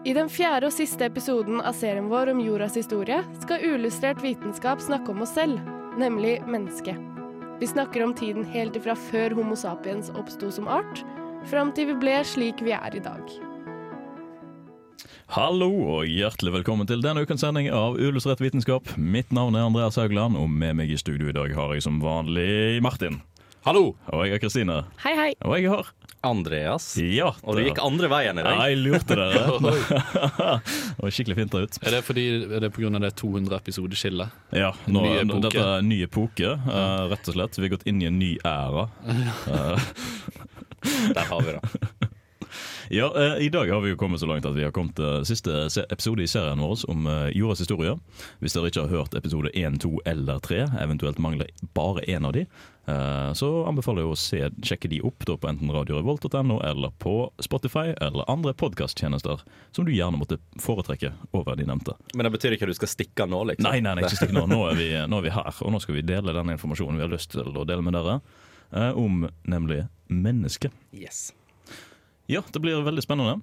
I den fjerde og siste episoden av serien vår om jordas historie skal uillustrert vitenskap snakke om oss selv, nemlig mennesket. Vi snakker om tiden helt ifra før Homo sapiens oppsto som art, fram til vi ble slik vi er i dag. Hallo og hjertelig velkommen til denne ukens sending av Uillustrert vitenskap. Mitt navn er Andreas Haugland, og med meg i studio i dag har jeg som vanlig Martin. Hallo! Og jeg er Kristine. Hei, hei. Og jeg har Andreas. Ja. Og du gikk andre veien i Ja, dag. jeg lurte dere. det var skikkelig fint ut. Er det fordi er det pga. det 200 episodeskillet? Ja, nå, Ny. Dette er en ny epoke, uh, rett og slett. Vi har gått inn i en ny æra. Der har vi det. Ja, eh, I dag har vi jo kommet så langt at vi har kommet til siste episode i serien vår om eh, jordas historie. Hvis dere ikke har hørt episode 1, 2 eller 3, eventuelt mangler bare én av de, eh, så anbefaler jeg å se, sjekke de opp da, på enten radiorevolt.no eller på Spotify eller andre podkasttjenester som du gjerne måtte foretrekke over de nevnte. Men det betyr ikke at du skal stikke nå, liksom? Nei, nei, nei, ikke stikke nå. Nå er, vi, nå er vi her, og nå skal vi dele den informasjonen vi har lyst til å dele med dere, eh, om nemlig mennesket. Yes. Ja, det blir veldig spennende.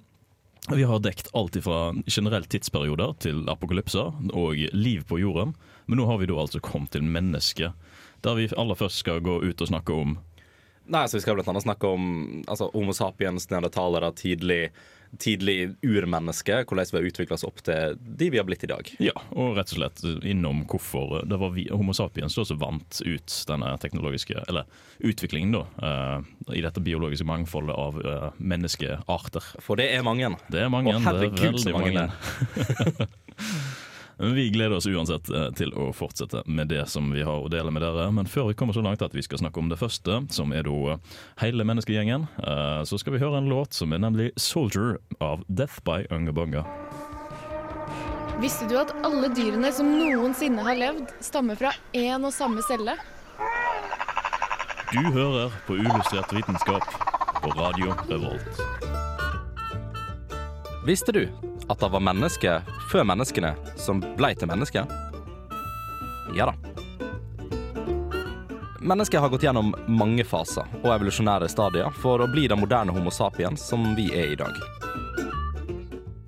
Vi har dekt alt fra generelt tidsperioder til apokalypser og liv på jorden. Men nå har vi da altså kommet til mennesket, der vi aller først skal gå ut og snakke om Nei, så Vi skal annet snakke om altså, Homo sapiens, neandertalere, tidlig, tidlig urmenneske. Hvordan vi har utvikla oss opp til de vi har blitt i dag. Ja, og rett og slett innom hvorfor det var vi, Homo sapiens som vant ut denne teknologiske Eller utviklingen, da, Uh, i dette biologiske mangfoldet av uh, menneskearter. For det er mange. Det er mange. Å, herregud, det er veldig så mange mange. Men vi gleder oss uansett eh, til å fortsette med det som vi har å dele med dere. Men før vi kommer så langt at vi skal snakke om det første, som er da eh, hele menneskegjengen, eh, så skal vi høre en låt som er nemlig 'Soldier' av Death by Unga Visste du at alle dyrene som noensinne har levd, stammer fra én og samme celle? Du hører på Uillustrert vitenskap på Radio Revolt. Visste du at det var mennesker før menneskene som ble til mennesker? Ja da. Mennesket har gått gjennom mange faser og evolusjonære stadier for å bli den moderne Homo sapiens som vi er i dag.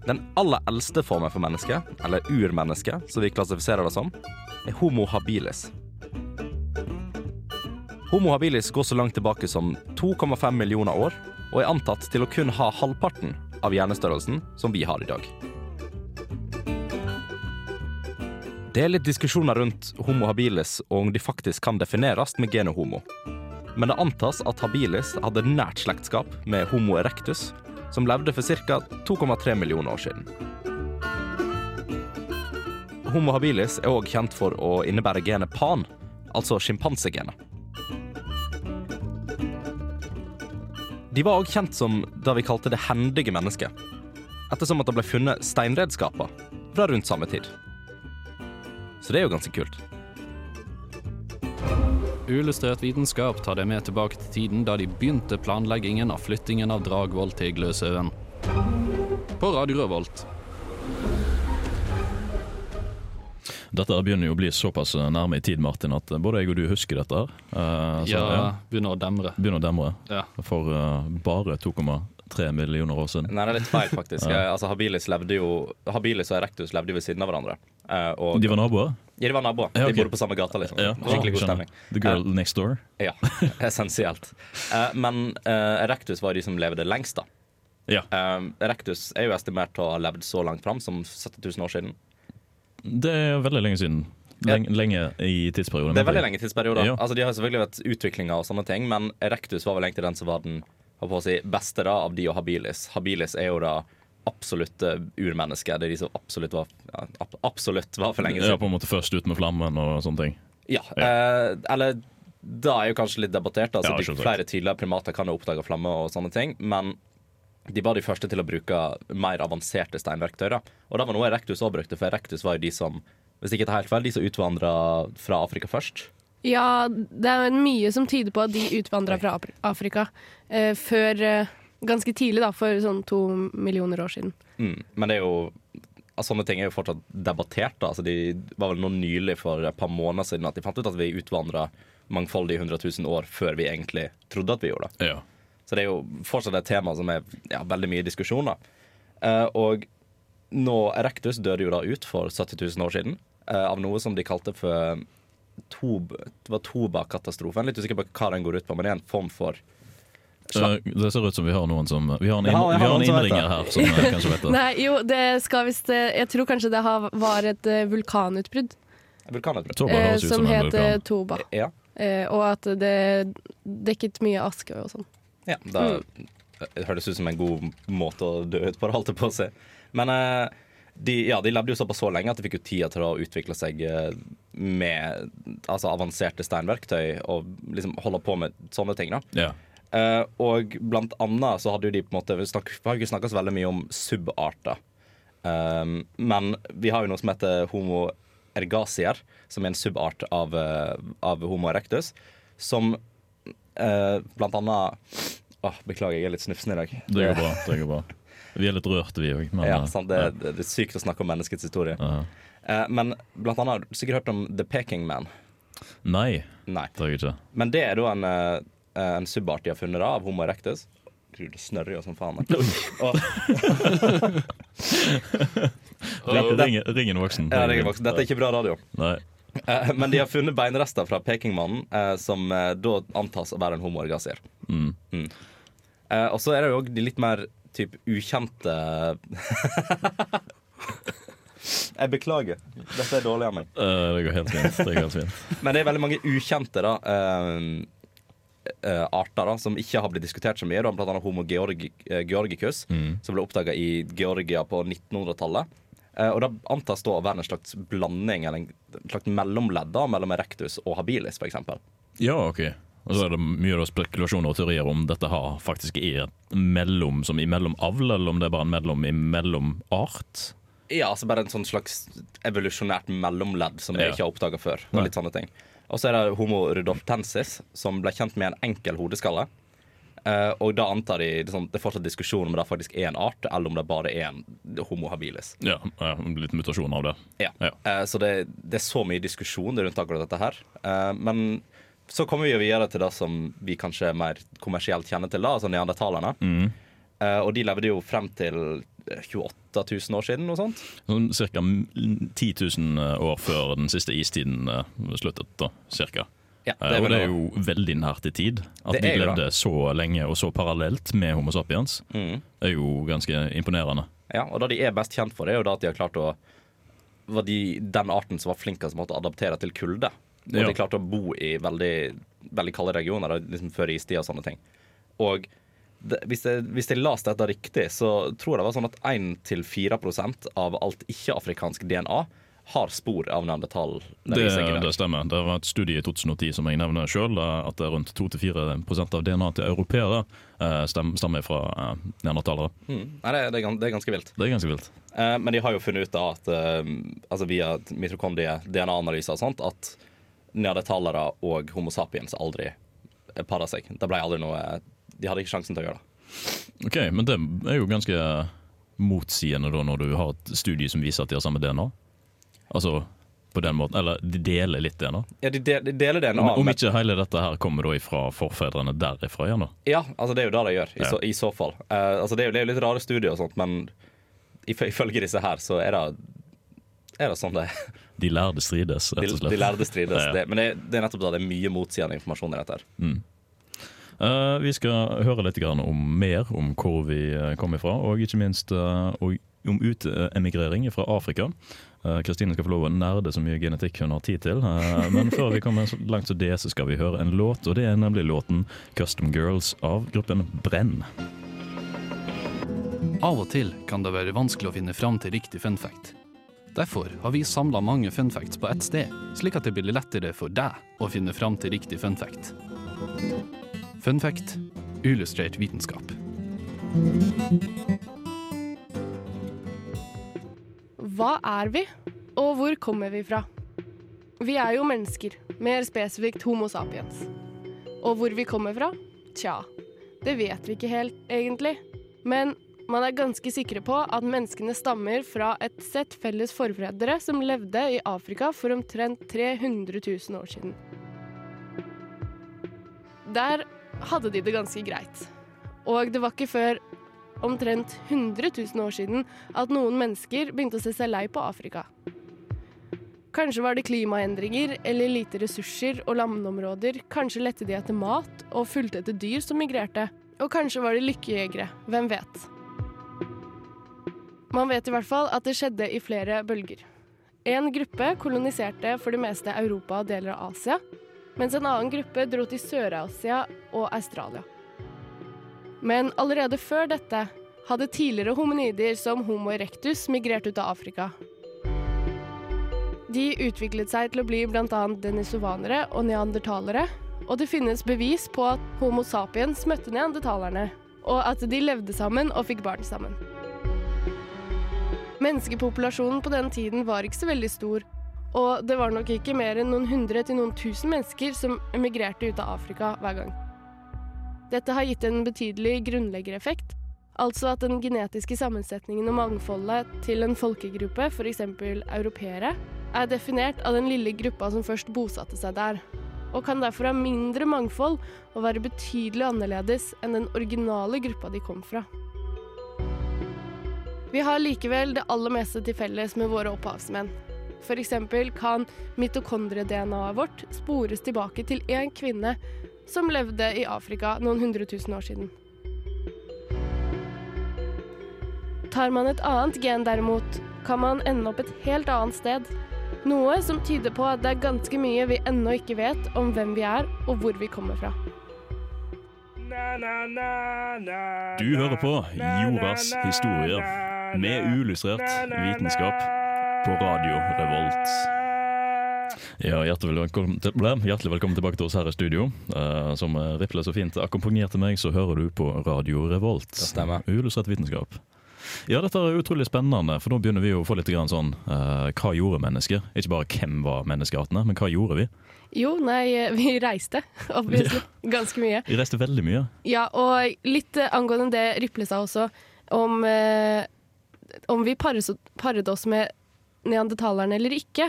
Den aller eldste formen for menneske, eller urmenneske, som vi klassifiserer det som, er Homo habilis. Homo habilis går så langt tilbake som 2,5 millioner år, og er antatt til å kun ha halvparten av hjernestørrelsen som vi har i dag. Det er litt diskusjoner rundt homo habilis og om de faktisk kan defineres med genet homo. Men det antas at habilis hadde nært slektskap med homo erectus, som levde for ca. 2,3 millioner år siden. Homo habilis er òg kjent for å innebære genet pan, altså sjimpansegenet. De var òg kjent som det vi kalte det hendige mennesket, ettersom at det ble funnet steinredskaper fra rundt samme tid. Så det er jo ganske kult. Uillustrert vitenskap tar deg med tilbake til tiden da de begynte planleggingen av flyttingen av Dragvoll til Gløshaugen. På Radio Revolt. Dette begynner jo å bli såpass nærme i tid, Martin, at både jeg og du husker dette. her. Eh, så, Ja, ja, begynner å demre. begynner å demre. Ja. For uh, bare 2,3 millioner år siden. Nei, det er litt feil, faktisk. Ja. Altså, Habilis, levde jo, Habilis og Erectus levde jo ved siden av hverandre. Uh, og De var naboer? ja, de var naboer. Ja, okay. De bodde på samme gata, liksom. Ja, Skikkelig god stemning. The girl next door? Ja, essensielt. Uh, men uh, Erectus var de som levde lengst, da. Ja. Eh, Erectus er jo estimert til å ha levd så langt fram som 70 000 år siden. Det er veldig lenge siden. Lenge, lenge i tidsperioden. Det er veldig lenge tidsperioder. Ja. Altså, de har selvfølgelig vært utviklinger og sånne ting, men Erectus var vel egentlig den som var den si, beste da, av de og Habilis. Habilis er jo da absolutte urmennesket. Det er de som absolutt var, ja, absolutt var for lenge siden. Ja, på en måte først ut med flammen og sånne ting. Ja, eh, eller da er jo kanskje litt debattert. Altså, Ja, de, flere tidligere primater kan jo oppdage flamme og sånne ting, men de var de første til å bruke mer avanserte steinverktøy. da. Og det var noe Erectus òg brukte, for Erectus var jo de som hvis ikke tar helt feil, de som utvandra fra Afrika først. Ja, det er mye som tyder på at de utvandra fra Afrika eh, før eh, Ganske tidlig, da, for sånn to millioner år siden. Mm. Men det er jo altså, sånne ting er jo fortsatt debattert. da. Altså, de var vel nå nylig for et par måneder siden at de fant ut at vi utvandra mangfoldige 100 000 år før vi egentlig trodde at vi gjorde det. Ja. Så det er jo fortsatt et tema som er ja, veldig mye diskusjon. Eh, og nå Erectus døde jo da ut for 70 000 år siden eh, av noe som de kalte for Tob, det var Toba-katastrofen. Litt usikker på hva den går ut på, men det er en form for Slag. Det ser ut som vi har noen som Vi har en, inn, Ja, har vi har en innringer her som eh, kanskje vet det. Nei, jo, det skal visst eh, Jeg tror kanskje det har, var et eh, vulkanutbrudd vulkanutbrudd. Toba eh, høres ut som som en het eh. Toba. Ja. Eh, og at det dekket mye aske og sånn. Ja, da det høres ut som en god måte å dø ut på, holdt jeg på å si. Men eh, de, ja, de levde jo såpass så lenge at de fikk jo tida til å utvikle seg eh, med altså, avanserte steinverktøy og liksom holde på med sånne ting. da. Ja. Uh, og blant annet så hadde jo de på en måte Vi snak, vi har ikke snakka så veldig mye om subarter. Um, men vi har jo noe som heter homo ergasier, som er en subart av, av homo erectus. Som uh, blant annet Åh, Beklager, jeg er litt snufsen i dag. Det går bra. det går bra Vi er litt rørte, vi òg. Ja, sant, det, det, det er sykt å snakke om menneskets historie. Ja. Eh, men blant annet du har sikkert hørt om The Peking Man. Nei, Nei. det har jeg ikke. Men det er da en, eh, en subart de har funnet da, av Homo erectus. Gud, det snørrer jo som faen. Og, Ring, ring, ring en voksen. ja, ringen voksen. Dette er ikke bra radio. Nei. Eh, men de har funnet beinrester fra Pekingmannen, eh, som eh, da antas å være en homo Mm. Mm. Og så er det jo òg de litt mer typ ukjente Jeg beklager. Dette er dårlig av meg. Uh, det går helt fint. Det går helt fint. Men det er veldig mange ukjente da, uh, arter da, som ikke har blitt diskutert så mye. Blant annet Homo georgi, georgicus, som ble oppdaga i Georgia på 1900-tallet. Eh, og Det antas da å være en slags blanding eller en slags mellomledd da, mellom erectus og habilis, f.eks. Ja, OK. Og så er det mye da spekulasjoner og teorier om dette har faktisk er et mellom som i mellomavl, eller om det er bare en mellom i mellomart. Ja, altså bare en sånn slags evolusjonært mellomledd som vi Ja. ikke har oppdaga før. Og litt sånne ting. Og så er det Homo rudolftensis, som ble kjent med en enkel hodeskalle. Eh, og da antar de sånn, Det er fortsatt diskusjon om det faktisk er en art, eller om det bare er en Homo habilis. Ja, ja, liten mutasjon av det. Ja. Ja. Uh, så det, det er så mye diskusjon rundt akkurat dette her. Uh, men så kommer vi jo videre til det som vi kanskje er mer kommersielt kjenner til, da, altså neandertalerne. Mm. Og de levde jo frem til 28 000 år siden, noe sånt. Sånn ca. 10 000 år før den siste istiden sluttet. da, cirka. Ja, det og det er jo veldig nært i tid. At de levde det. så lenge og så parallelt med Homo sapiens, Mm. er jo ganske imponerende. Ja, og det de er best kjent for, det er jo da at de har klart å var de den arten som var flinkest til å adaptere til kulde. Og Ja. de klarte å bo i veldig, veldig kalde regioner liksom før istida og sånne ting. Og det, hvis, jeg, hvis jeg leste dette riktig, så tror jeg det var sånn at 1-4% av alt ikke-afrikansk DNA har spor av neandertal. Det, det stemmer. Det var et studie i 2010 som jeg nevner sjøl, at det rundt 2-4% av DNA til europeere eh, stammer fra eh, neandertalere. Mm. Nei, det, det, er, det er ganske vilt. Det er ganske vilt. Eh, men de har jo funnet ut da at eh, altså via mitokondrie-DNA-analyser og sånt, at neandertalere og Homo sapiens aldri para seg. Det ble aldri noe De hadde ikke sjansen til å gjøre det. Ok, Men det er jo ganske motsigende da når du har et studie som viser at de har samme DNA. Altså på den måten, Eller de deler litt DNA. Ja, de, de, de deler DNA. Om, om ikke hele dette her kommer da ifra forfedrene derifra da. Ja, altså det er jo det de gjør, i, Ja. så, i så fall. Uh, altså det er jo det er jo litt rare studier og sånt, men ifølge disse her så er det er det sånn det er. De lærde strides, De, rett og slett. de lærde strides. Ja, ja. Det, men det, det er nettopp da det er mye motsigende informasjon i dette. her. Eh, vi skal høre litt grann om mer om hvor vi eh, kom ifra, og ikke minst uh, og om utemigrering fra Afrika. Eh, Kristine skal få lov å nerde så mye genetikk hun har tid til. eh, men før vi kommer så langt som det, så skal vi høre en låt, og det er nemlig låten 'Custom Girls' av gruppen Brenn. Av og til kan det være vanskelig å finne fram til riktig fun fact. Derfor har vi samla mange fun facts på ett sted, slik at det blir lettere for deg å finne fram til riktig fun fact. Fun fact illustrert vitenskap. Hva er vi, og hvor kommer vi fra? Vi er jo mennesker, mer spesifikt Homo sapiens. Og hvor vi kommer fra? Tja, det vet vi ikke helt, egentlig. Men man er ganske sikre på at menneskene stammer fra et sett felles forfedre som levde i Afrika for omtrent 300 000 år siden. Der hadde de det ganske greit. Og det var ikke før omtrent 100 000 år siden at noen mennesker begynte å se seg lei på Afrika. Kanskje var det klimaendringer eller lite ressurser og landområder. Kanskje lette de etter mat og fulgte etter dyr som migrerte. Og kanskje var det lykkejegere. Hvem vet? Man vet i hvert fall at det skjedde i flere bølger. En gruppe koloniserte for det meste Europa og deler av Asia, mens en annen gruppe dro til Sør-Asia og Australia. Men allerede før dette hadde tidligere hominider som Homo erectus migrert ut av Afrika. De utviklet seg til å bli bl.a. denisovanere og neandertalere, og det finnes bevis på at Homo sapiens møtte neandertalerne, og at de levde sammen og fikk barn sammen. Menneskepopulasjonen på den tiden var ikke så veldig stor, og det var nok ikke mer enn noen hundre til noen tusen mennesker som emigrerte ut av Afrika hver gang. Dette har gitt en betydelig grunnleggereffekt, altså at den genetiske sammensetningen og mangfoldet til en folkegruppe, f.eks. europeere, er definert av den lille gruppa som først bosatte seg der, og kan derfor ha mindre mangfold og være betydelig annerledes enn den originale gruppa de kom fra. Vi har likevel det aller meste til felles med våre opphavsmenn. F.eks. kan mitokondrie-DNA-et vårt spores tilbake til en kvinne som levde i Afrika noen hundre tusen år siden. Tar man et annet gen derimot, kan man ende opp et helt annet sted. Noe som tyder på at det er ganske mye vi ennå ikke vet om hvem vi er og hvor vi kommer fra. Du hører på Jordas historier med uillustrert vitenskap på Radio Revolt. Ja, hjertelig velkommen, til, hjertelig velkommen tilbake til oss her i studio. Uh, som Riple så fint akkompagnerte meg, så hører du på Radio Revolt. Det stemmer. Uillustrert vitenskap. Ja, dette er utrolig spennende, for nå begynner vi å få litt grann sånn uh, Hva gjorde mennesker? Ikke bare hvem var menneskeartene, men hva gjorde vi? Jo, nei, vi reiste. Obviously. Ganske mye. Vi reiste veldig mye. Ja, og litt angående det Riple sa også, om uh, om vi paret oss med neandertalerne eller ikke,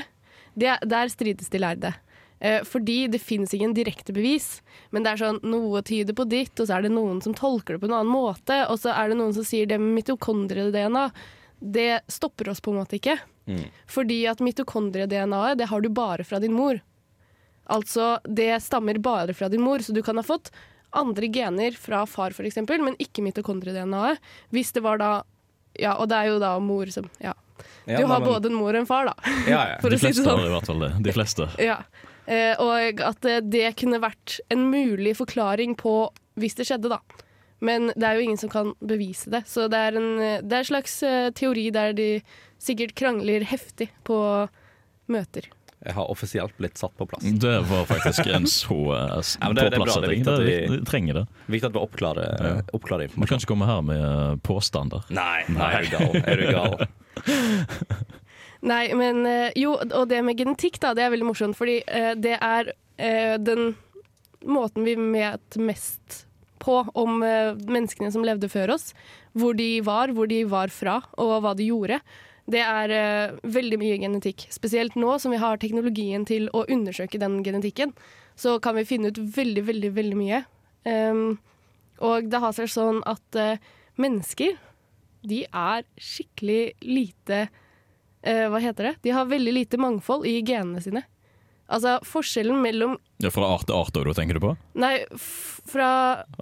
det, der strides de lærde. Eh, fordi det finnes ingen direkte bevis, men det er sånn noe tyder på ditt, og så er det noen som tolker det på en annen måte, og så er det noen som sier det med mitokondrie-DNA. Det stopper oss på en måte ikke. Mm. Fordi at mitokondrie-DNA-et, det har du bare fra din mor. Altså, det stammer bare fra din mor, så du kan ha fått andre gener fra far f.eks., men ikke mitokondrie-DNA-et. Hvis det var da ja, og det er jo da mor som Ja. Du har har men, både en mor og en far, da. Ja, ja. De fleste sånn. har i hvert fall det. De fleste. ja. Eh, og at eh, det kunne vært en mulig forklaring på hvis det skjedde, da. Men det er jo ingen som kan bevise det. Så det er en, eh, det er en slags uh, teori der de sikkert krangler heftig på møter. Jeg har offisielt blitt satt på plass. Det var faktisk en så uh, ja, det, det er setting. Det, det, det, trenger det. Viktig at vi oppklarer, ja. oppklarer informasjon. Man kan ikke komme her med uh, påstander. Nei, nei, er du gal? Er du gal? nei, men uh, jo, og det med genetikk, da, det er veldig morsomt. Fordi uh, det er den måten vi vet mest på om menneskene som levde før oss. Hvor de var, hvor de var fra, og hva de gjorde det er uh, veldig mye genetikk. Spesielt nå som vi har teknologien til å undersøke den genetikken, så kan vi finne ut veldig, veldig, veldig mye. Um, og det har seg sånn at uh, mennesker, de er skikkelig lite uh, Hva heter det? De har veldig lite mangfold i genene sine. Altså forskjellen mellom ja, Fra art til art, da, tenker du på? Nei, fra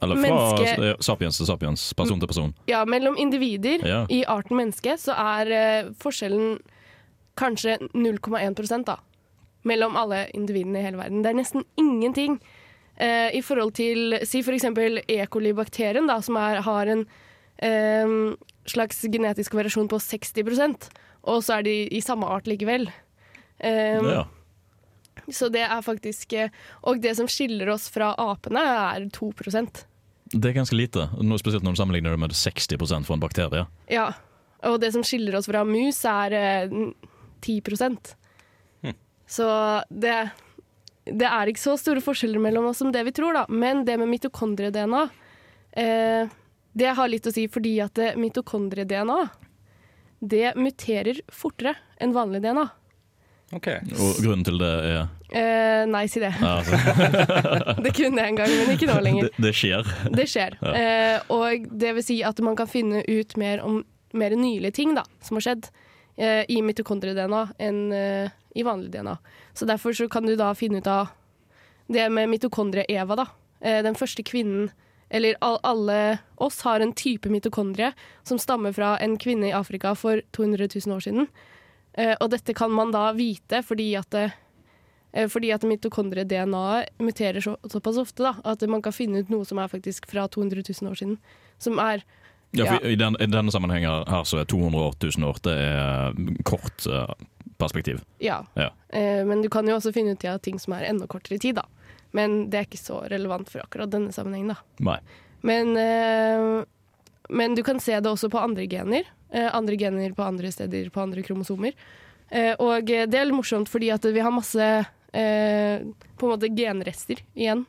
Eller fra menneske... sapiens til sapiens, person til person. Ja, mellom individer ja. i arten menneske så er uh, forskjellen kanskje 0,1% da. Mellom alle individene i hele verden. Det er nesten ingenting uh, i forhold til Si for eksempel E. coli-bakterien, da, som er, har en uh, slags genetisk variasjon på 60% og så er de i samme art likevel. Um, ja. Så det er faktisk eh, Og det som skiller oss fra apene, er 2% Det er ganske lite, spesielt når du sammenligner det med 60 for en bakterie. Ja, og det som skiller oss fra mus, er 10 eh, hm. Så det, det er ikke så store forskjeller mellom oss som det vi tror, da. Men det med mitokondrie-DNA, eh, det har litt å si fordi at mitokondrie-DNA det muterer fortere enn vanlig DNA. OK. Og grunnen til det er Eh, nei, si det. ja, altså, Det kunne jeg en gang, men ikke nå lenger. det, det skjer. Det skjer. Ja. Eh, og det vil si at man kan finne ut mer om mer nylige ting da, som har skjedd eh, i mitokondrie-DNA enn eh, i vanlig DNA. Så derfor så kan du da finne ut av det med mitokondrie-Eva, da. Eh, den første kvinnen eller alle oss har en type mitokondrie som stammer fra en kvinne i Afrika for 200 000 år siden. Eh, og dette kan man da vite fordi at eh, fordi at mitokondrie-DNA-et muterer så, såpass ofte da, at man kan finne ut noe som er faktisk fra 200 000 år siden. Som er Ja, Ja. i, den, I denne sammenhengen her så er 200 000 år det er kort eh, perspektiv. Ja. Ja. Eh, men du kan jo også finne ut av ting som er enda kortere i tid, da. Men det er ikke så relevant for akkurat denne sammenhengen, da. Nei. Men, eh, men du kan se det også på andre gener. Eh, andre gener på andre steder, på andre kromosomer. Eh, og eh, det er litt morsomt fordi at vi har masse på en måte genrester igjen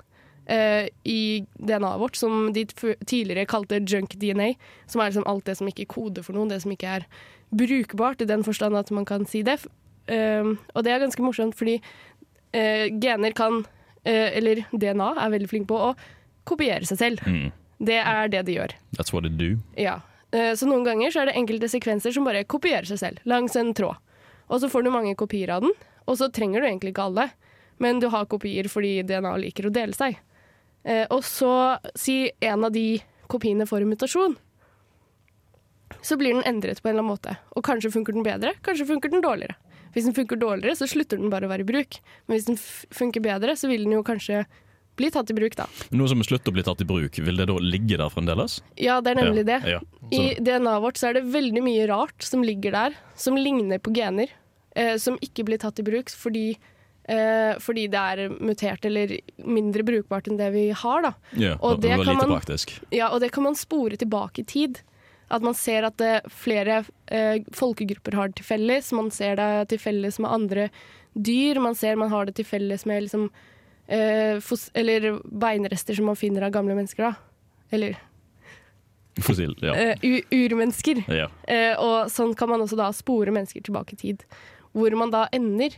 i DNA-et vårt, som de tidligere kalte junk DNA. Som er liksom alt det som ikke koder for noen, det som ikke er brukbart i den forstand at man kan si det. Og det er ganske morsomt fordi gener kan, eller DNA er veldig flink på å kopiere seg selv. Mm. Det er det de gjør. That's what they do. Ja. Eh, Så noen ganger så er det enkelte sekvenser som bare kopierer seg selv langs en tråd. Og så får du mange kopier av den, og så trenger du egentlig ikke alle. Men du har kopier fordi DNA liker å dele seg. Eh, Og så si en av de kopiene får en mutasjon. Så blir den endret på en eller annen måte. Og kanskje funker den bedre, kanskje funker den dårligere. Hvis den funker dårligere, så slutter den bare å være i bruk. Men hvis den funker bedre, så vil den jo kanskje bli tatt i bruk, da. Noe som slutter å bli tatt i bruk, vil det da ligge der fremdeles? Ja, det er nemlig det. Ja. I DNA-et vårt så er det veldig mye rart som ligger der, som ligner på gener, eh, som ikke blir tatt i bruk fordi, eh, fordi det er mutert eller mindre brukbart enn det vi har. Da. ja, og det var kan lite man- praktisk. Ja, og det kan man spore tilbake i tid. At man ser at det, flere eh, folkegrupper har det til felles. Man ser det til felles med andre dyr. Man ser man har det til felles med liksom, eh, eller beinrester som man finner av gamle mennesker. Da. Eller Fossil. Ja. eh, urmennesker. ja. Eh, og sånn kan man også da spore mennesker tilbake i tid. Hvor man da ender,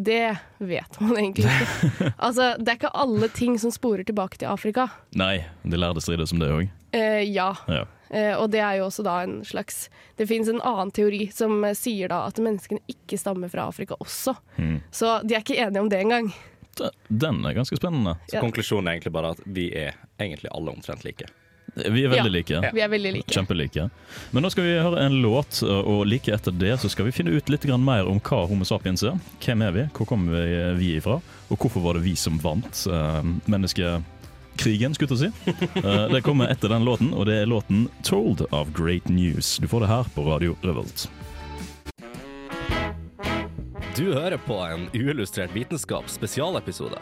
det vet man egentlig ikke. altså, det er ikke alle ting som sporer tilbake til Afrika. Nei, de lærde strides om det òg. Eh, ja, Ja. eh, og det er jo også da en slags Det finnes en annen teori som eh, sier da at menneskene ikke stammer fra Afrika også. Mm. Så de er ikke enige om det engang. D- Den er ganske spennende. Så Ja. konklusjonen er egentlig bare at vi er egentlig alle omtrent like. Vi er veldig Ja. like. Vi er veldig like. Kjempelike. Men nå skal vi høre en låt, og like etter det så skal vi finne ut litt mer om hva Homo sapiens er. Hvem er vi, hvor kommer vi, vi ifra, og hvorfor var det vi som vant uh, menneskekrigen, skulle jeg si. Eh, det kommer etter den låten, og det er låten 'Told' of Great News. Du får det her på Radio Revolt. Du hører på en uillustrert vitenskap spesialepisode.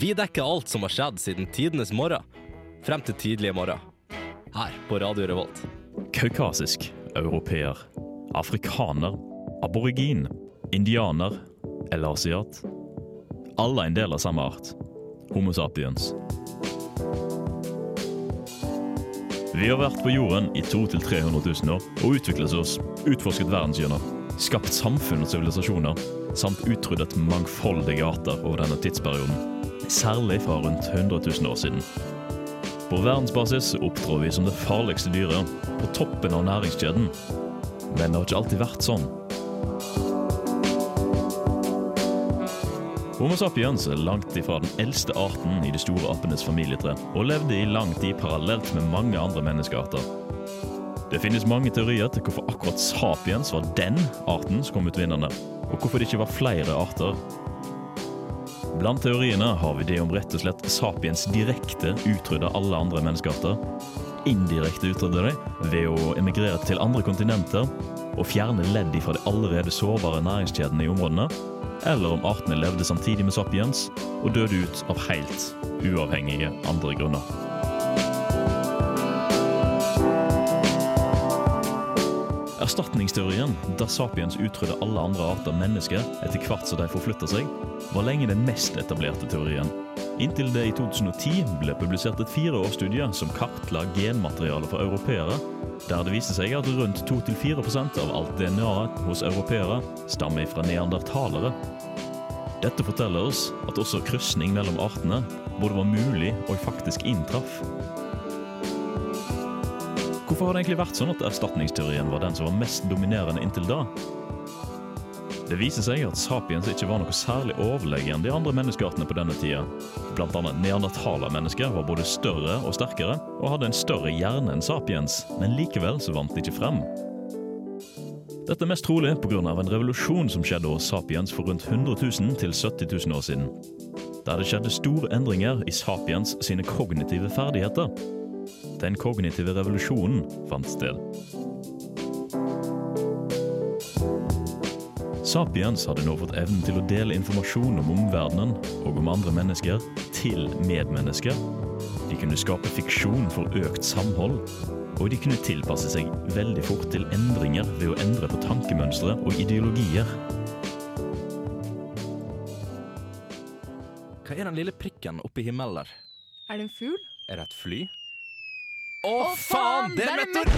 Vi dekker alt som har skjedd siden tidenes morgen, frem til tidlige morgen. Her på Radio Revolt. Kaukasisk, europeer, afrikaner, aborigin, indianer eller asiat. Alle er en del av samme art. Homo sapiens. Vi har vært på jorden i 200 000-300 000 år og utviklet oss, utforsket verdenshjørner, skapt samfunn og sivilisasjoner, samt utryddet mangfoldige arter over denne tidsperioden. Særlig fra rundt 100 000 år siden. På verdensbasis opptrår vi som det farligste dyret, på toppen av næringskjeden. Men det har ikke alltid vært sånn. Homo sapiens er langt ifra den eldste arten i de store apenes familietre, og levde i lang tid parallelt med mange andre menneskearter. Det finnes mange teorier til hvorfor akkurat sapiens var den arten som kom ut vinnende, og hvorfor det ikke var flere arter. Blant teoriene har vi det om rett og slett sapiens direkte utrydda alle andre menneskearter, indirekte utrydde dem ved å emigrere til andre kontinenter og fjerne ledd fra de allerede sårbare næringskjedene i områdene, eller om artene levde samtidig med sapiens og døde ut av helt uavhengige andre grunner. Erstatningsteorien, der sapiens utrydder alle andre arter mennesker etter hvert som de forflytter seg, var lenge den mest etablerte teorien. Inntil det i 2010 ble publisert et fireårsstudie som kartla genmaterialet for europeere, der det viste seg at rundt 2-4% av alt DNA-et hos europeere stammer fra neandertalere. Dette forteller oss at også krysning mellom artene både var mulig og faktisk inntraff. Hvorfor har det egentlig vært sånn at erstatningsteorien var den som var mest dominerende inntil da? Det viser seg at sapiens ikke var noe særlig overlegen de andre menneskeartene på denne tida. Blant annet neandertalermennesker var både større og sterkere, og hadde en større hjerne enn sapiens, men likevel så vant de ikke frem. Dette er mest trolig pga. en revolusjon som skjedde hos sapiens for rundt 100 000 til 70 000 år siden. Der det skjedde store endringer i sapiens sine kognitive ferdigheter. Den kognitive revolusjonen fant sted. Sapiens hadde nå fått evnen til å dele informasjon om omverdenen og om andre mennesker til medmennesker. De kunne skape fiksjon for økt samhold, og de kunne tilpasse seg veldig fort til endringer ved å endre på tankemønstre og ideologier. Hva er den lille prikken oppe i himmelen der? Er det en fugl? Er det et fly? Å, faen! Det er meteor!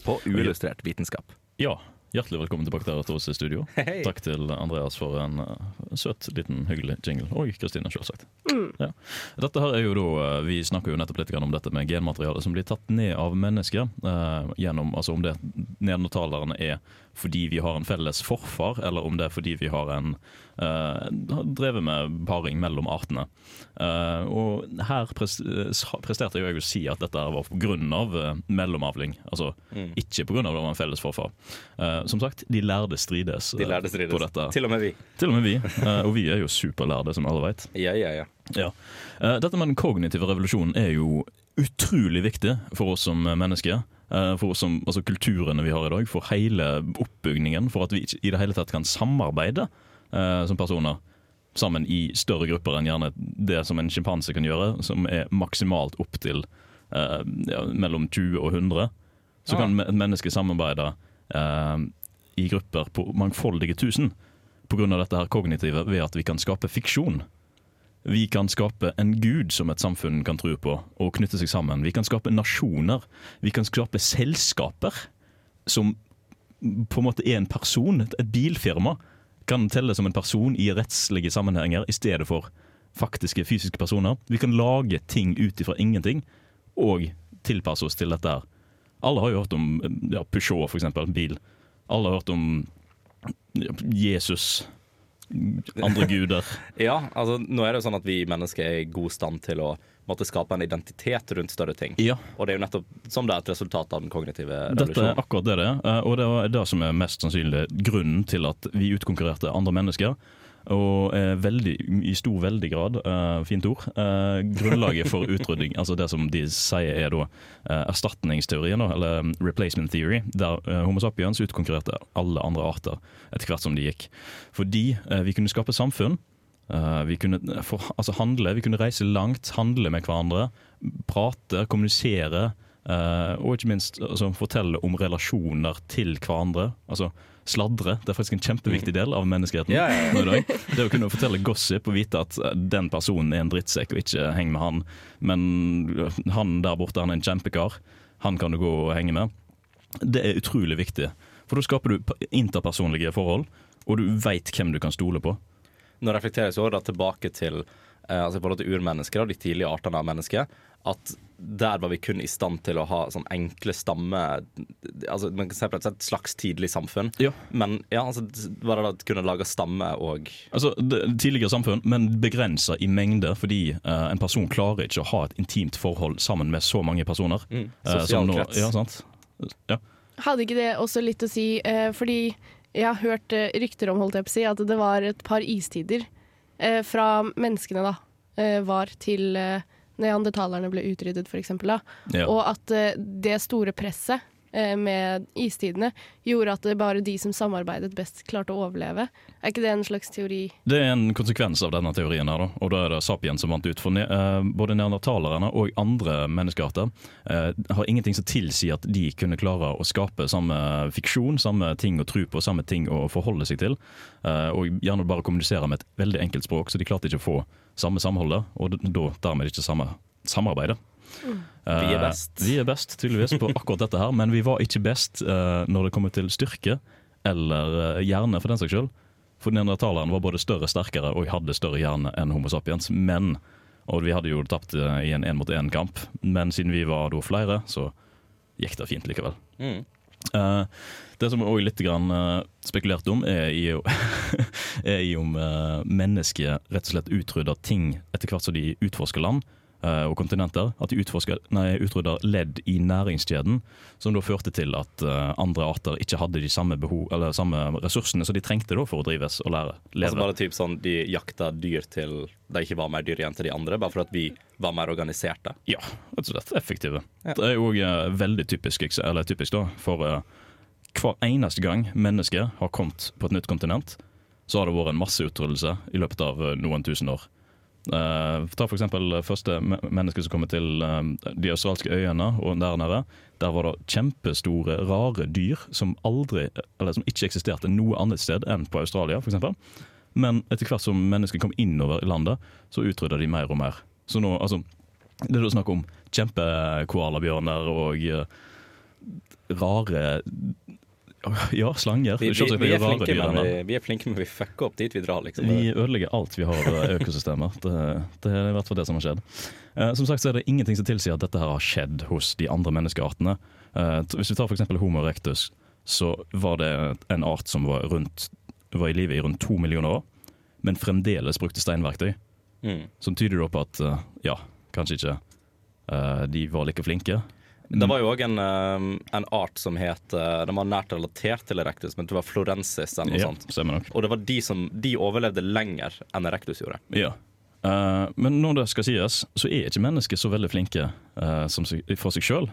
På uillustrert vitenskap. Ja, hjertelig velkommen tilbake til oss i studio. Hei. Takk til Andreas for en uh, søt, liten, hyggelig jingle. Og Kristine, selvsagt. Ja. Dette her er jo da, uh, Vi snakker jo nettopp litt om dette med genmateriale som blir tatt ned av mennesker. uh, gjennom, altså Om det neandertalerne er fordi vi har en felles forfar, eller om det er fordi vi har en har drevet med paring mellom artene. Uh, og her sa- presterte jeg å si at dette var pga. Mellomavling. Altså Mm. ikke pga. det var en felles forfar. Som sagt, de lærde strides, De lærde strides. på dette. Til og med vi. Til og med vi. Og vi er jo superlærde, som alle vet. Ja, ja, ja. Ja. Eh, Dette med den kognitive revolusjonen er jo utrolig viktig for oss som mennesker. eh, For oss som, altså kulturene vi har i dag, for hele oppbygningen. For at vi ikke i det hele tatt kan samarbeide eh, som personer sammen i større grupper enn gjerne det som en sjimpanse kan gjøre, som er maksimalt opp til eh, ja, mellom 20 og 100. Så ja. kan et menneske samarbeide eh, i grupper på mangfoldige tusen pga. dette her kognitive ved at vi kan skape fiksjon. Vi kan skape en gud som et samfunn kan tro på og knytte seg sammen. Vi kan skape nasjoner. Vi kan skape selskaper som på en måte er en person. Et et bilfirma kan telle som en person i rettslige sammenhenger i stedet for faktiske fysiske personer. Vi kan lage ting ut ifra ingenting og tilpasse oss til dette her. Alle har jo hørt om ja, Peugeot, eksempel, bil. Alle har hørt om ja, Jesus, andre guder. Ja, altså nå er det jo sånn at vi mennesker er i god stand til å måtte skape en identitet rundt større ting. Ja, Og det er jo nettopp som det er et resultat av den kognitive Dette er akkurat det det er, eh, og det er det som er mest sannsynlig grunnen til at vi utkonkurrerte andre mennesker. Og er veldig, i stor veldig grad, eh, fint ord, eh, grunnlaget for utrydding. altså det som de sier er da eh, erstatningsteorien, eller um, replacement theory, der eh, Homo sapiens utkonkurrerte alle andre arter etter hvert som de gikk. Fordi eh, vi kunne skape samfunn. eh, vi kunne for, altså handle, vi kunne reise langt, handle med hverandre, prate, kommunisere. eh, og ikke minst altså, fortelle om relasjoner til hverandre. Altså sladre. Det er faktisk en kjempeviktig del av menneskeheten. Ja, ja, ja. Det å kunne fortelle gossip og vite at eh, den personen er en drittsekk og ikke heng med han, men han der borte han er en kjempekar, han kan du gå og henge med. Det er utrolig viktig. For da skaper du interpersonlige forhold, og du veit hvem du kan stole på. Nå reflekteres jo da tilbake til eh, altså i forhold til urmennesker og de tidlige artene av mennesker. At der var vi kun i stand til å ha sånn enkle stamme altså Man kan si på et et slags tidlig samfunn. Ja. Men ja, altså, var det da at kunne lage stamme og Altså, det, Tidligere samfunn, men begrensa i mengde, fordi uh, en person klarer ikke å ha et intimt forhold sammen med så mange personer. mm, eh, sosial krets. Ja, sant? Ja. Hadde ikke det også litt å si, uh, fordi jeg har hørt eh, rykter om holdt jeg på å si, at det var et par istider eh, fra menneskene da, eh, var til eh, neandertalerne ble utryddet. Da. Ja. Og at eh, det store presset med istidene, gjorde at det bare de som samarbeidet best, klarte å overleve. Er ikke det en slags teori? Det er en konsekvens av denne teorien, her og da er det Sapien som vant ut. For ne eh, både neandertalerne og andre menneskearter eh, har ingenting som tilsier at de kunne klare å skape samme fiksjon, samme ting å tro på, samme ting å forholde seg til. eh, og gjerne bare kommunisere med et veldig enkelt språk, så de klarte ikke å få samme samholdet, og da dermed ikke samme samarbeidet. Eh, Vi er best. Vi er best, tydeligvis, på akkurat dette her, men vi var ikke best eh, når det kommer til styrke, eller eh, hjerne, for den saks skyld. For neandertaleren var både større, sterkere og hadde større hjerne enn Homo sapiens. Men, og vi hadde jo tapt eh, i en én-mot-én-kamp, men siden vi var da flere, så gikk det fint likevel. Mm. Uh, det som òg litt grann, uh, spekulert om, er i, er i om uh, mennesket rett og slett utrydder ting etter hvert som de utforsker land eh, og kontinenter. At de utrydder ledd i næringskjeden, som da førte til at eh, andre arter ikke hadde de samme, behov, eller samme ressursene som de trengte da for å drives og lære. leve. Altså bare typ sånn De jakta dyr til de ikke var mer dyr igjen til de andre, bare for at vi var mer organiserte. Ja, rett og slett effektive. Ja. Det er jo òg veldig typisk, eller typisk da, for eh, hver eneste gang mennesket har kommet på et nytt kontinent, så har det vært en masseutryddelse i løpet av eh, noen tusen år. Eh, ta eksempel første menneske som kommer til uh, de australske øyene og der nede. Der var det kjempestore, rare dyr som aldri, eller som ikke eksisterte noe annet sted enn på Australia, for eksempel. Men etter hvert som mennesker kom innover i landet, så utrydda de mer og mer. Så nå, altså, det er da snakk om kjempekoalabjørner og uh, rare Ja, slanger. Vi, vi, vi, er, flinke, men vi, vi er flinke, men vi fucker opp dit vi drar, liksom. Vi ødelegger alt vi har av økosystemer. Det, det er i hvert fall det som har skjedd. Eh, som sagt så er det ingenting som tilsier at dette her har skjedd hos de andre menneskeartene. Eh, hvis vi tar f.eks. Homo erectus, så var det en art som var, rundt, var i live i rundt to millioner år, men fremdeles brukte steinverktøy. Mm. Som tyder på at eh, ja, kanskje ikke eh, de var like flinke. Det var jo òg en, um, en art som het uh, Den var nært relatert til Erectus, men det var florensis eller noe Ja, sånt. Og det var de som De overlevde lenger enn Erectus gjorde. Ja. Uh, men når det skal sies, så er ikke mennesker så veldig flinke uh, for seg sjøl.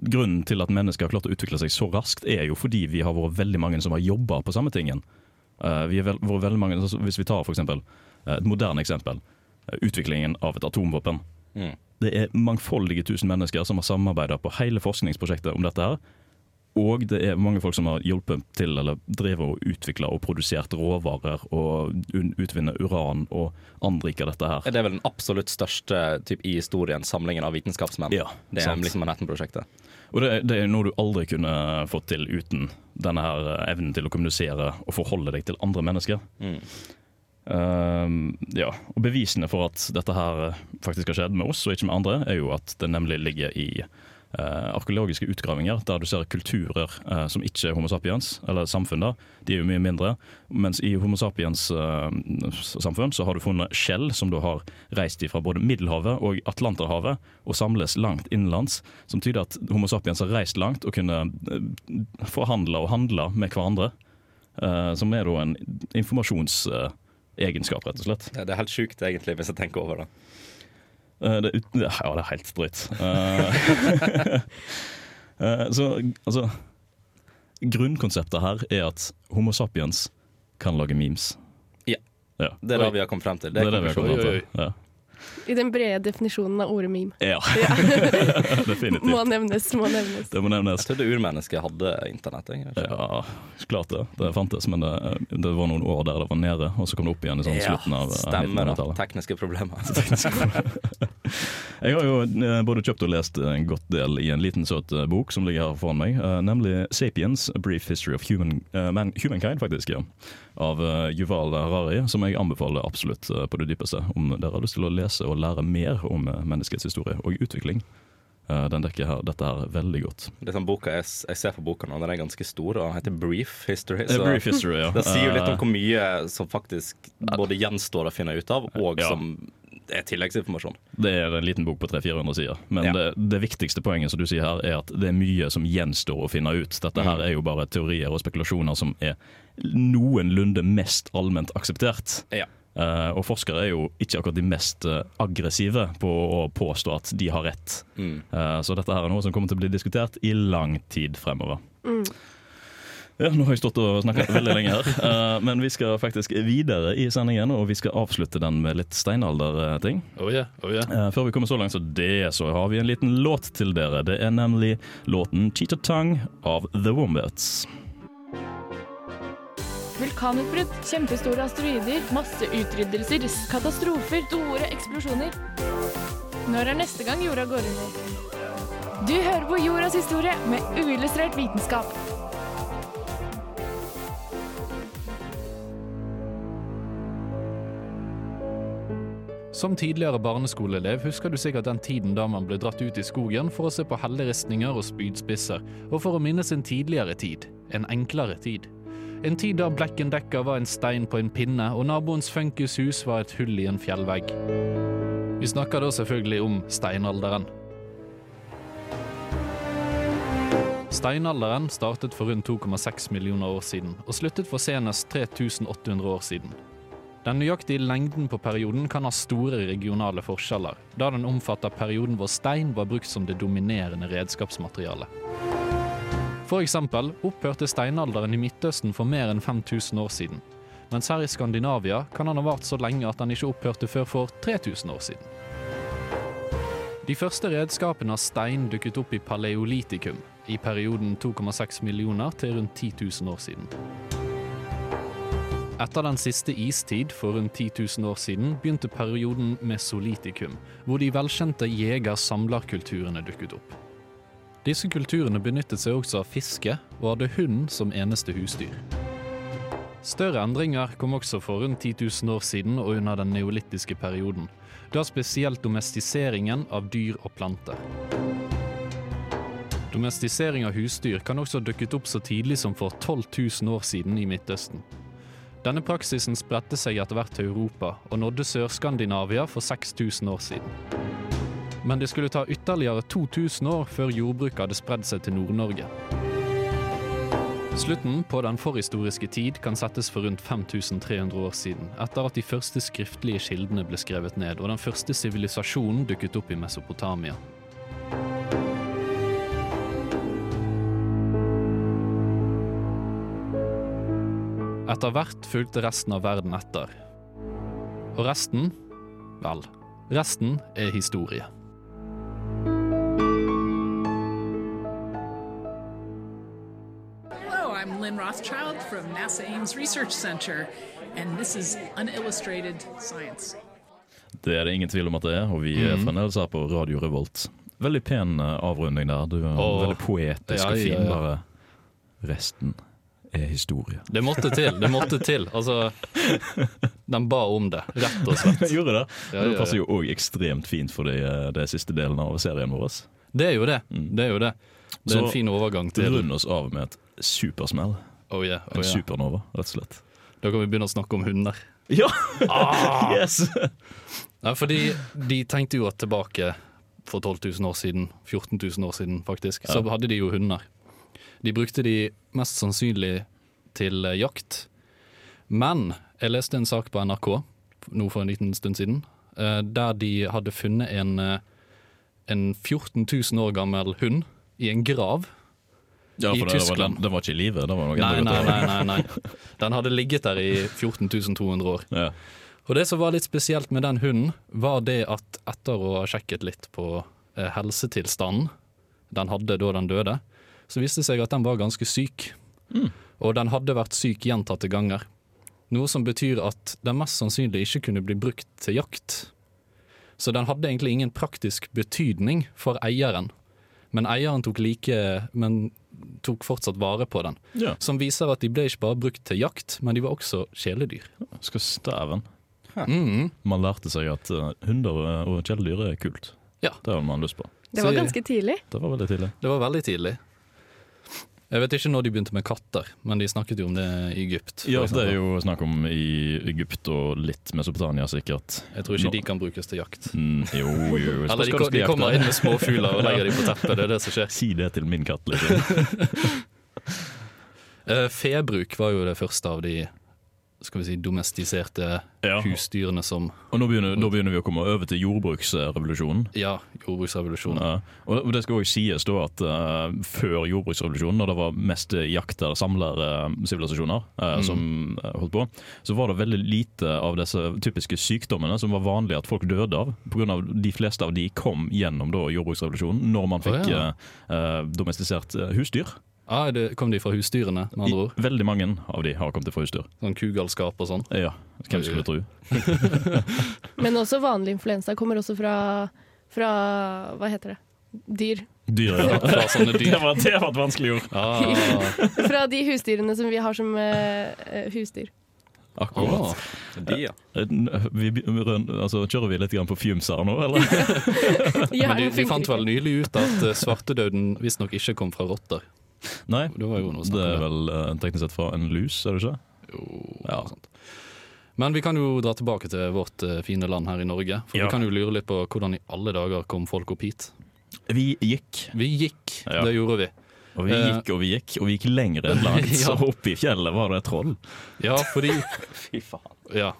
Grunnen til at mennesker har klart å utvikle seg så raskt, er jo fordi vi har vært veldig mange som har jobba på samme tingen. Uh, vi har vært veldig mange, hvis vi tar for eksempel, eh, et moderne eksempel, eh, utviklingen av et atomvåpen. Mm. Det er mangfoldige tusen mennesker som har samarbeida på hele forskningsprosjektet om dette. her. Og det er mange folk som har hjulpet til eller drevet og utvikla og produsert råvarer og utvinner uran og anriker dette her. Det er vel den absolutt største typ, i historien, samlingen av vitenskapsmenn. Ja, det er sant. liksom Manhattan-prosjektet. Og det, det er noe du aldri kunne fått til uten denne her evnen til å kommunisere og forholde deg til andre mennesker. Mm. Ehm, ja, og Bevisene for at dette her faktisk har skjedd med oss og ikke med andre, er jo at det nemlig ligger i uh, arkeologiske utgravinger der du ser kulturer uh, som ikke er Homo sapiens, eller samfunn da, de er jo mye mindre. Mens i Homo sapiens eh, samfunn så har du funnet skjell som du har reist fra både Middelhavet og Atlanterhavet og samles langt innenlands, som tyder at Homo sapiens har reist langt og kunne eh, forhandle og handle med hverandre. eh, som er da en informasjonsegenskap, rett og slett. Det det er helt sjukt, egentlig, hvis jeg tenker over det. Eh, det, er ut- ja, det er helt drøyt. Eh, eh, så altså Grunnkonseptet her er at Homo sapiens kan lage memes. Ja. Ja. Det er det vi har kommet frem til. Det er det vi har kommet Oi, oi, til. Ja. I den brede definisjonen av ordet meme. ja. Definitivt. Må nevnes, må nevnes. Det må nevnes. Jeg trodde urmennesket hadde internett. Ja, klart det. Det fantes, men det, det var noen år der det var nede, og så kom det opp igjen i sånn slutten av eh, stemmer det. 1900-tallet. Tekniske problemer. Jeg har jo eh, både kjøpt og lest en godt del i en liten søt eh, bok som ligger her foran meg, eh, nemlig 'Sapiens A Brief History of Human, uh, man, Humankind', faktisk, ja. av eh, Yuval Harari, som jeg anbefaler absolutt eh, på det dypeste. Om dere har lyst til å lese og lære mer om eh, menneskets historie og utvikling. Eh, Den dekker her, dette her veldig godt. Det sånn boka jeg, jeg ser på boka nå, den er ganske stor, og den heter Brief History. Så Brief History, ja. det sier jo litt om Eh, hvor mye som faktisk både gjenstår å finne ut av, og Ja. som er tilleggsinformasjon. Det er en liten bok på 300-400 sider. Men Ja. det, det viktigste poenget som du sier her, er at det er mye som gjenstår å finne ut. Dette her Mm. er jo bare teorier og spekulasjoner som er noenlunde mest allment akseptert. Ja. Eh, og forskere er jo ikke akkurat de mest uh, aggressive på å påstå at de har rett. Mm. Uh, så dette her er noe som kommer til å bli diskutert i lang tid fremover. Mm. Ja, Nå har jeg stått og snakket veldig lenge her, eh, men vi skal faktisk videre i sendingen. Og vi skal avslutte den med litt steinalderting. Oh yeah, oh yeah. Før vi kommer så langt som det, så har vi en liten låt til dere. Det er nemlig låten 'Cheetah Tongue' av The Wombats. Vulkanutbrudd, kjempestore asteroider, masseutryddelser, katastrofer, store eksplosjoner. Når er neste gang jorda går under? Du hører på Jordas historie med uillustrert vitenskap. Som tidligere barneskoleelev husker du sikkert den tiden da man ble dratt ut i skogen for å se på helleristninger og spydspisser, og for å minnes en tidligere tid, en enklere tid. En tid da blekken dekka var en stein på en pinne, og naboens funkishus var et hull i en fjellvegg. Vi snakker da selvfølgelig om steinalderen. Steinalderen startet for rundt 2,6 millioner år siden, og sluttet for senest 3800 år siden. Den nøyaktige lengden på perioden kan ha store regionale forskjeller, da den omfatter perioden hvor stein var brukt som det dominerende redskapsmaterialet. Eksempel opphørte steinalderen i Midtøsten for mer enn 5000 år siden, mens her i Skandinavia kan han ha vart så lenge at han ikke opphørte før for 3000 år siden. De første redskapene av stein dukket opp i paleolitikum, i perioden 2,6 millioner til rundt 10 000 år siden. Etter den siste istid for rundt 10 000 år siden begynte perioden mesolitikum, hvor de velkjente jeger-samlerkulturene dukket opp. Disse kulturene benyttet seg også av fiske, og hadde hund som eneste husdyr. Større endringer kom også for rundt 10 000 år siden og under den neolittiske perioden, da spesielt domestiseringen av dyr og planter. Domestisering av husdyr kan også ha dukket opp så tidlig som for 12 000 år siden i Midtøsten. Denne praksisen spredte seg etter hvert til Europa, og nådde Sør-Skandinavia for 6000 år siden. Men det skulle ta ytterligere 2000 år før jordbruket hadde spredd seg til Nord-Norge. Slutten på den forhistoriske tid kan settes for rundt 5300 år siden, etter at de første skriftlige kildene ble skrevet ned, og den første sivilisasjonen dukket opp i Mesopotamia. Etter hvert fulgte resten av verden etter. Og resten vel, resten er historie. I'm Lynn Rothschild from NASA Ames Research Center, and this is Unillustrated Science. Det er det ingen tvil om at det er, og vi er fremdeles her på Radio Revolt. Veldig pen eh, avrunding der. Du er oh, veldig poetisk Ja, og fin. ja. Bare resten er historie. Det måtte til. det måtte til. Altså, den ba om det, rett og slett. Gjorde det? Ja, det passer jo òg ekstremt fint for de, de, siste delene av serien vår. Det er jo det. Det er jo det. Det er Så en fin overgang til Rund oss av med et supersmell. oh yeah, oh En yeah. supernova, rett og slett. Da kan vi begynne å snakke om hunder. Ja! Ah! yes! ja! fordi de tenkte jo at tilbake for 12 000 år siden, 14 000 år siden faktisk, så hadde de jo hunder. De brukte de mest sannsynlig til eh, jakt. Men jeg leste en sak på NRK nå for en liten stund siden, eh, der de hadde funnet en, eh, en 14 000 år gammel hund i en grav. Ja, for det var, den, den var ikke i live. Nei, nei, nei, nei. Den hadde ligget der i 14.200 år. Ja. Og det som var litt spesielt med den hunden, var det at etter å ha sjekket litt på eh, helsetilstanden den hadde da den døde, så viste det seg at den var ganske syk. Og den hadde vært syk gjentatte ganger. Noe som betyr at den mest sannsynlig ikke kunne bli brukt til jakt. Så den hadde egentlig ingen praktisk betydning for eieren. Men eieren tok like Men tok fortsatt vare på den. ja. Som viser at de ble ikke bare brukt til jakt, men de var også kjæledyr. Skal stæven. Mm. Man lærte seg at eh, hunder og kjæledyr er kult. Ja. Det har man lyst på. Det var ganske tidlig. Det var veldig tidlig. Det var veldig tidlig. Jeg vet ikke når de begynte med katter, men de snakket jo om det i Egypt. Ja, det er jo snakk om i Egypt og litt Mesopotamia, sikkert. Jeg tror ikke Nå- de kan brukes til jakt. Mm, jo, jo. Eller de, Skal de kommer inn med småfugler og legger dem på teppet, det er det som skjer. Si det til min katt, liksom. Eh, Februk var jo det første av de skal vi si, domestiserte Ja. husdyrene som Og nå begynner, nå begynner vi å komme over til jordbruksrevolusjonen. Ja, jordbruksrevolusjonen. Ja. Og og det skal også sies da at uh, før jordbruksrevolusjonen, når det var mest jakter- samlersivilisasjoner uh, som eh, holdt på, så var det veldig lite av disse typiske sykdommene som var vanlig at folk døde av. På grunn av de fleste av de kom gjennom da jordbruksrevolusjonen, når man fikk oh, ja. eh, domestisert husdyr. Ah, det kom de fra husdyrene, med andre ord? I, veldig mange av de har kommet fra husdyr. Sånn kugalskap og sånn? Ja, hvem skulle tro? Men også vanlig influensa kommer også fra, fra Hva heter det? Dyr. Dyr, ja. Fra sånne dyr. Det var, det var et vanskelig ord. Ah, Fra de husdyrene som vi har som eh, husdyr. Akkurat. ah. De, ja. Eh, Vi, altså, kjører vi litt på fumes her nå, eller? Men de, de fant vel nylig ut at svartedauden visstnok ikke kom fra rotter. Nei, Det det er vel eh, teknisk sett fra en lus, er det ikke? Jo, Ja. sånt. Men vi kan jo dra tilbake til vårt eh, fine land her i Norge. For Ja. vi kan jo lure litt på hvordan i alle dager kom folk opp hit. Vi gikk, Vi gikk, Ja. det gjorde vi. og vi Eh. gikk og vi gikk, og vi gikk lenger enn langt. Ja. Så oppe i fjellet var det troll. Ja, fordi Fy faen. ja.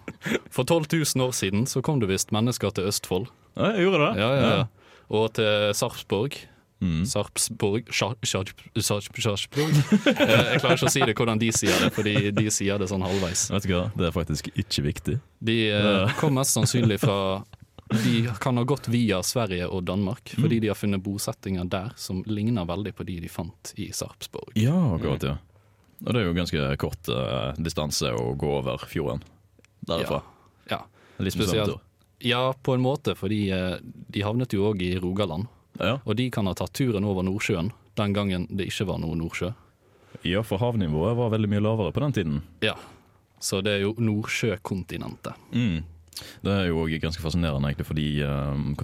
For 12 000 år siden så kom det visst mennesker til Østfold. Ja, jeg gjorde det. Ja, ja, ja. Og til Sarpsborg. Mm. Sarpsborg Sarpsborg. Eh, Jeg klarer ikke å si det hvordan de sier det, fordi de sier det sånn halvveis. Vet du hva, det er faktisk ikke viktig. De eh, kom mest sannsynlig fra De kan ha gått via Sverige og Danmark, fordi de har funnet bosettinger der som ligner veldig på de de fant i Sarpsborg. Ja, akkurat, ja. Og det er jo ganske kort eh, distanse å gå over fjorden derfra. Ja. Litt som Spesielt. ja, på en måte, fordi eh, de havnet jo òg i Rogaland. Ja. Og de kan ha tatt turen over Nordsjøen den gangen det ikke var noe Nordsjø. ja, for havnivået var veldig mye lavere på den tiden. Ja, Så det er jo Nordsjøkontinentet. Mm. Det er jo ganske fascinerende, egentlig, fordi um,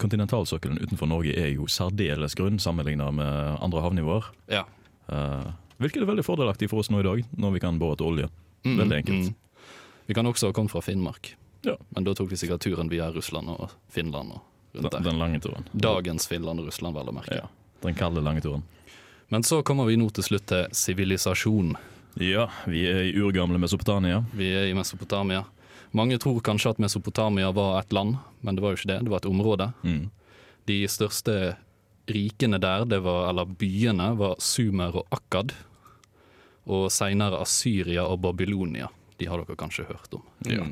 kontinentalsokkelen utenfor Norge er jo særdeles grunn sammenlignet med andre havnivåer. Ja. Uh, hvilket er veldig fordelaktig for oss nå i dag, når vi kan bore etter olje. Veldig enkelt. Mm. Vi kan også ha kommet fra Finnmark, Ja. men da tok vi sikkert turen via Russland og Finland og Den, der. den lange turen. Dagens Finland og Russland, vel å merke. Ja. Den kalde, lange turen. Men så kommer vi nå til slutt til sivilisasjon. Ja, vi er i urgamle Mesopotamia. Vi er i Mesopotamia. Mange tror kanskje at Mesopotamia var et land, men det var jo ikke det. Det var et område. Mm. De største rikene der, det var, eller byene, var Sumer og Akkad. Og seinere Asyria og Babylonia. De har dere kanskje hørt om. Ja.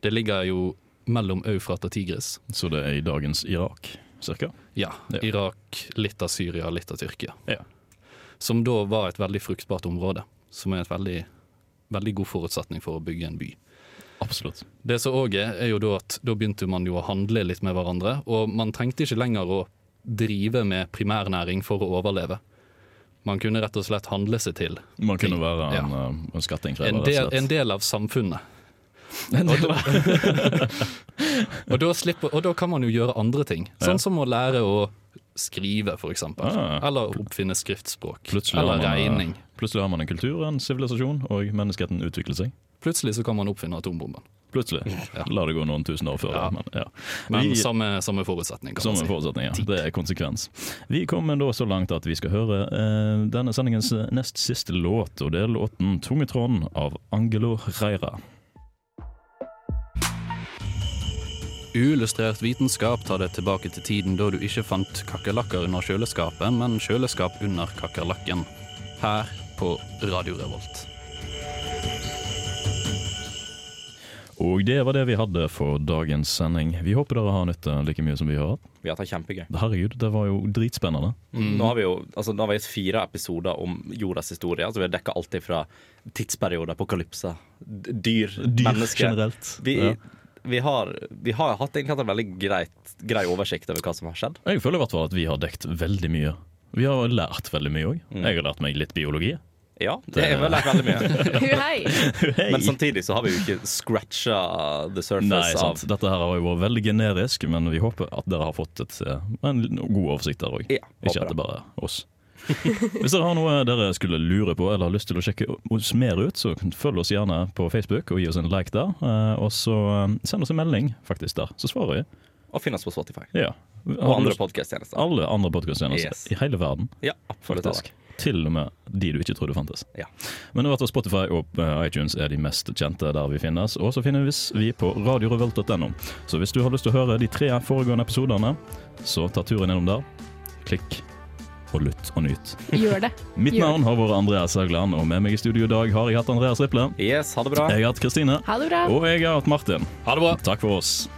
Det ligger jo mellom Eufrat og Tigris. Så det er i dagens Irak, cirka. Ja, Ja. Irak, litt av Syria, litt av Tyrkia. Ja. Som da var et veldig fruktbart område. Som er et veldig, veldig god forutsetning for å bygge en by. Absolutt. Det som òg er, er jo da at da begynte man jo å handle litt med hverandre. Og man trengte ikke lenger å drive med primærnæring for å overleve. Man kunne rett og slett handle seg til Man kunne være en, Ja. uh, en skatteinnkrever, en del, en del av samfunnet. Og da, og, da slipper, og da kan man jo gjøre andre ting, sånn som å lære å skrive, eksempel. Ah. Eller oppfinne skriftspråk. Plutselig Eller man, uh, regning. plutselig har man en kultur, en sivilisasjon, og menneskeheten utvikler seg. Plutselig så kan man oppfinne atombomben. Plutselig. Ja. La det gå noen tusen år før. Ja. Men, ja. Men Vi- samme, samme forutsetning, kan samme man si. forutsetning, ja. Det er konsekvens. Vi kommer da så langt at vi skal høre eh, denne sendingens nest siste låt, og det er låten 'Tungetråden' av Angelo Reira. Uillustrert vitenskap tar deg tilbake til tiden da du ikke fant kakerlakker under kjøleskapet, men kjøleskap under kakerlakken. Her på Radio Revolt. Og det var det vi hadde for dagens sending. Vi håper dere har nytt eh, like mye som vi har hatt. Vi har hatt det kjempegøy. Herregud, det var jo dritspennende. Nå har vi jo altså, nå har vi hatt fire episoder om jordas historie. Altså, vi har dekka alltid fra tidsperioder, apokalypser, dyr, Dyr mennesker. generelt. Vi, Ja. Vi, har, vi har hatt en veldig greit, grei oversikt over hva som har skjedd. Jeg føler i hvert fall at vi har dekt veldig mye. Vi har lært veldig mye òg. Mm. Jeg har lært meg litt biologi. Ja, det har vi lært veldig mye. Men samtidig så har vi jo ikke scratcha the surface Nei, sant. av Dette her har jo vært veldig generisk, men vi håper at dere har fått et, eh, en god oversikt der òg. Ja, Ikke at det bare er oss. Hvis dere har noe dere skulle lure på eller har lyst til å sjekke oss mer ut, så følg oss gjerne på Facebook og gi oss en like der. eh, Og så eh, send oss en melding faktisk der, så svarer vi. Og finn oss på Spotify. Ja. Og andre podkast-tjenester. Alle andre podkasttjenester Yes. i hele verden, Ja, absolutt. faktisk. til og med de du ikke trodde fantes. Ja. Men det hvert Spotify og eh, iTunes er de mest kjente der vi finnes. Og så finnes vi på radiorevolt.no. Så hvis du har lyst til å høre de tre foregående episodene, så ta turen gjennom der. Klikk og lytt og nyt. Gjør det. Mitt Gjør navn har vært Andreas Haugland, og med meg i studio i dag har jeg hatt Andreas Riple. Yes, ha det bra. Jeg har hatt Kristine. Ha det bra. Og jeg har hatt Martin. Ha det bra. Takk for oss.